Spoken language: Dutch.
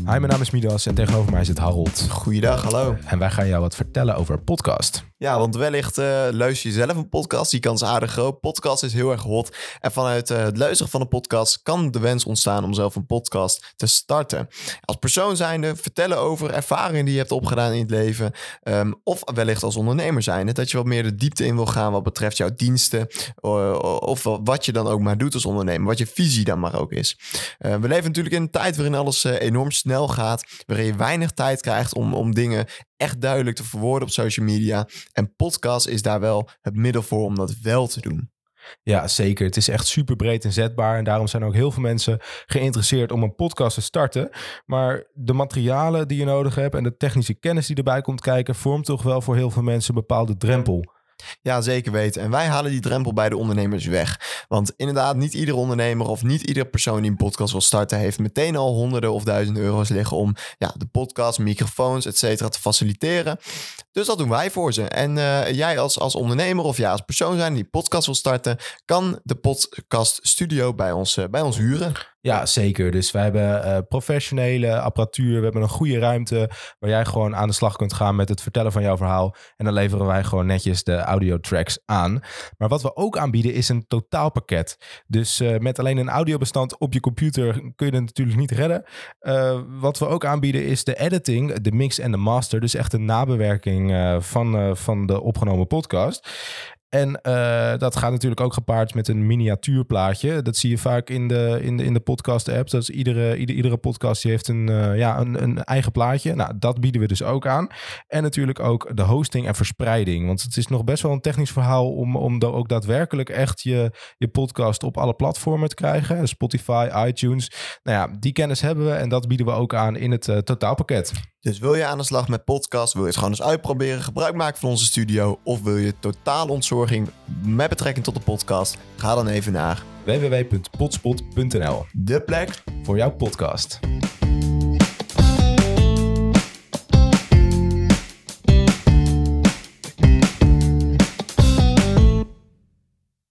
Hi, mijn naam is Midas en tegenover mij zit Harold. Goeiedag, hallo. En wij gaan jou wat vertellen over podcast. Ja, want wellicht uh, luister je zelf een podcast. Die kans aardig groot. Podcast is heel erg hot. En vanuit uh, het luisteren van een podcast kan de wens ontstaan om zelf een podcast te starten. Als persoon zijnde vertellen over ervaringen die je hebt opgedaan in het leven. Um, of wellicht als ondernemer zijnde. Dat je wat meer de diepte in wil gaan wat betreft jouw diensten. Of wat je dan ook maar doet als ondernemer. Wat je visie dan maar ook is. we leven natuurlijk in een tijd waarin alles enorm snel gaat. Waarin je weinig tijd krijgt om, om dingen echt duidelijk te verwoorden op social media. En podcast is daar wel het middel voor om dat wel te doen. Ja, zeker. Het is echt super breed inzetbaar. En daarom zijn ook heel veel mensen geïnteresseerd om een podcast te starten. Maar de materialen die je nodig hebt en de technische kennis die erbij komt kijken, vormt toch wel voor heel veel mensen een bepaalde drempel. Ja, zeker weten. En wij halen die drempel bij de ondernemers weg. Want inderdaad, niet iedere ondernemer of niet iedere persoon die een podcast wil starten, heeft meteen al honderden of duizenden euro's liggen om ja, de podcast, microfoons, et cetera te faciliteren. Dus dat doen wij voor ze. En uh, jij als, als ondernemer of ja, als persoon zijn die podcast wil starten, kan de podcast studio bij ons, uh, bij ons huren. Ja, zeker. Dus wij hebben uh, professionele apparatuur. We hebben een goede ruimte waar jij gewoon aan de slag kunt gaan met het vertellen van jouw verhaal. En dan leveren wij gewoon netjes de audio tracks aan. Maar wat we ook aanbieden is een totaalpakket. Dus uh, met alleen een audiobestand op je computer kun je het natuurlijk niet redden. Uh, wat we ook aanbieden is de editing, de mix en de master. Dus echt een nabewerking van, van de opgenomen podcast. En uh, dat gaat natuurlijk ook gepaard met een miniatuurplaatje. Dat zie je vaak in de, in de, in de podcast-apps. Dat is iedere, iedere, podcast die heeft een, uh, ja, een, een eigen plaatje. Nou, dat bieden we dus ook aan. En natuurlijk ook de hosting en verspreiding. Want het is nog best wel een technisch verhaal om, om ook daadwerkelijk echt je, je podcast op alle platformen te krijgen. Spotify, iTunes. Nou ja, die kennis hebben we en dat bieden we ook aan in het uh, totaalpakket. Dus wil je aan de slag met podcast, wil je het gewoon eens uitproberen, gebruik maken van onze studio of wil je totaal ontzorging met betrekking tot de podcast, ga dan even naar www.potspot.nl. De plek voor jouw podcast.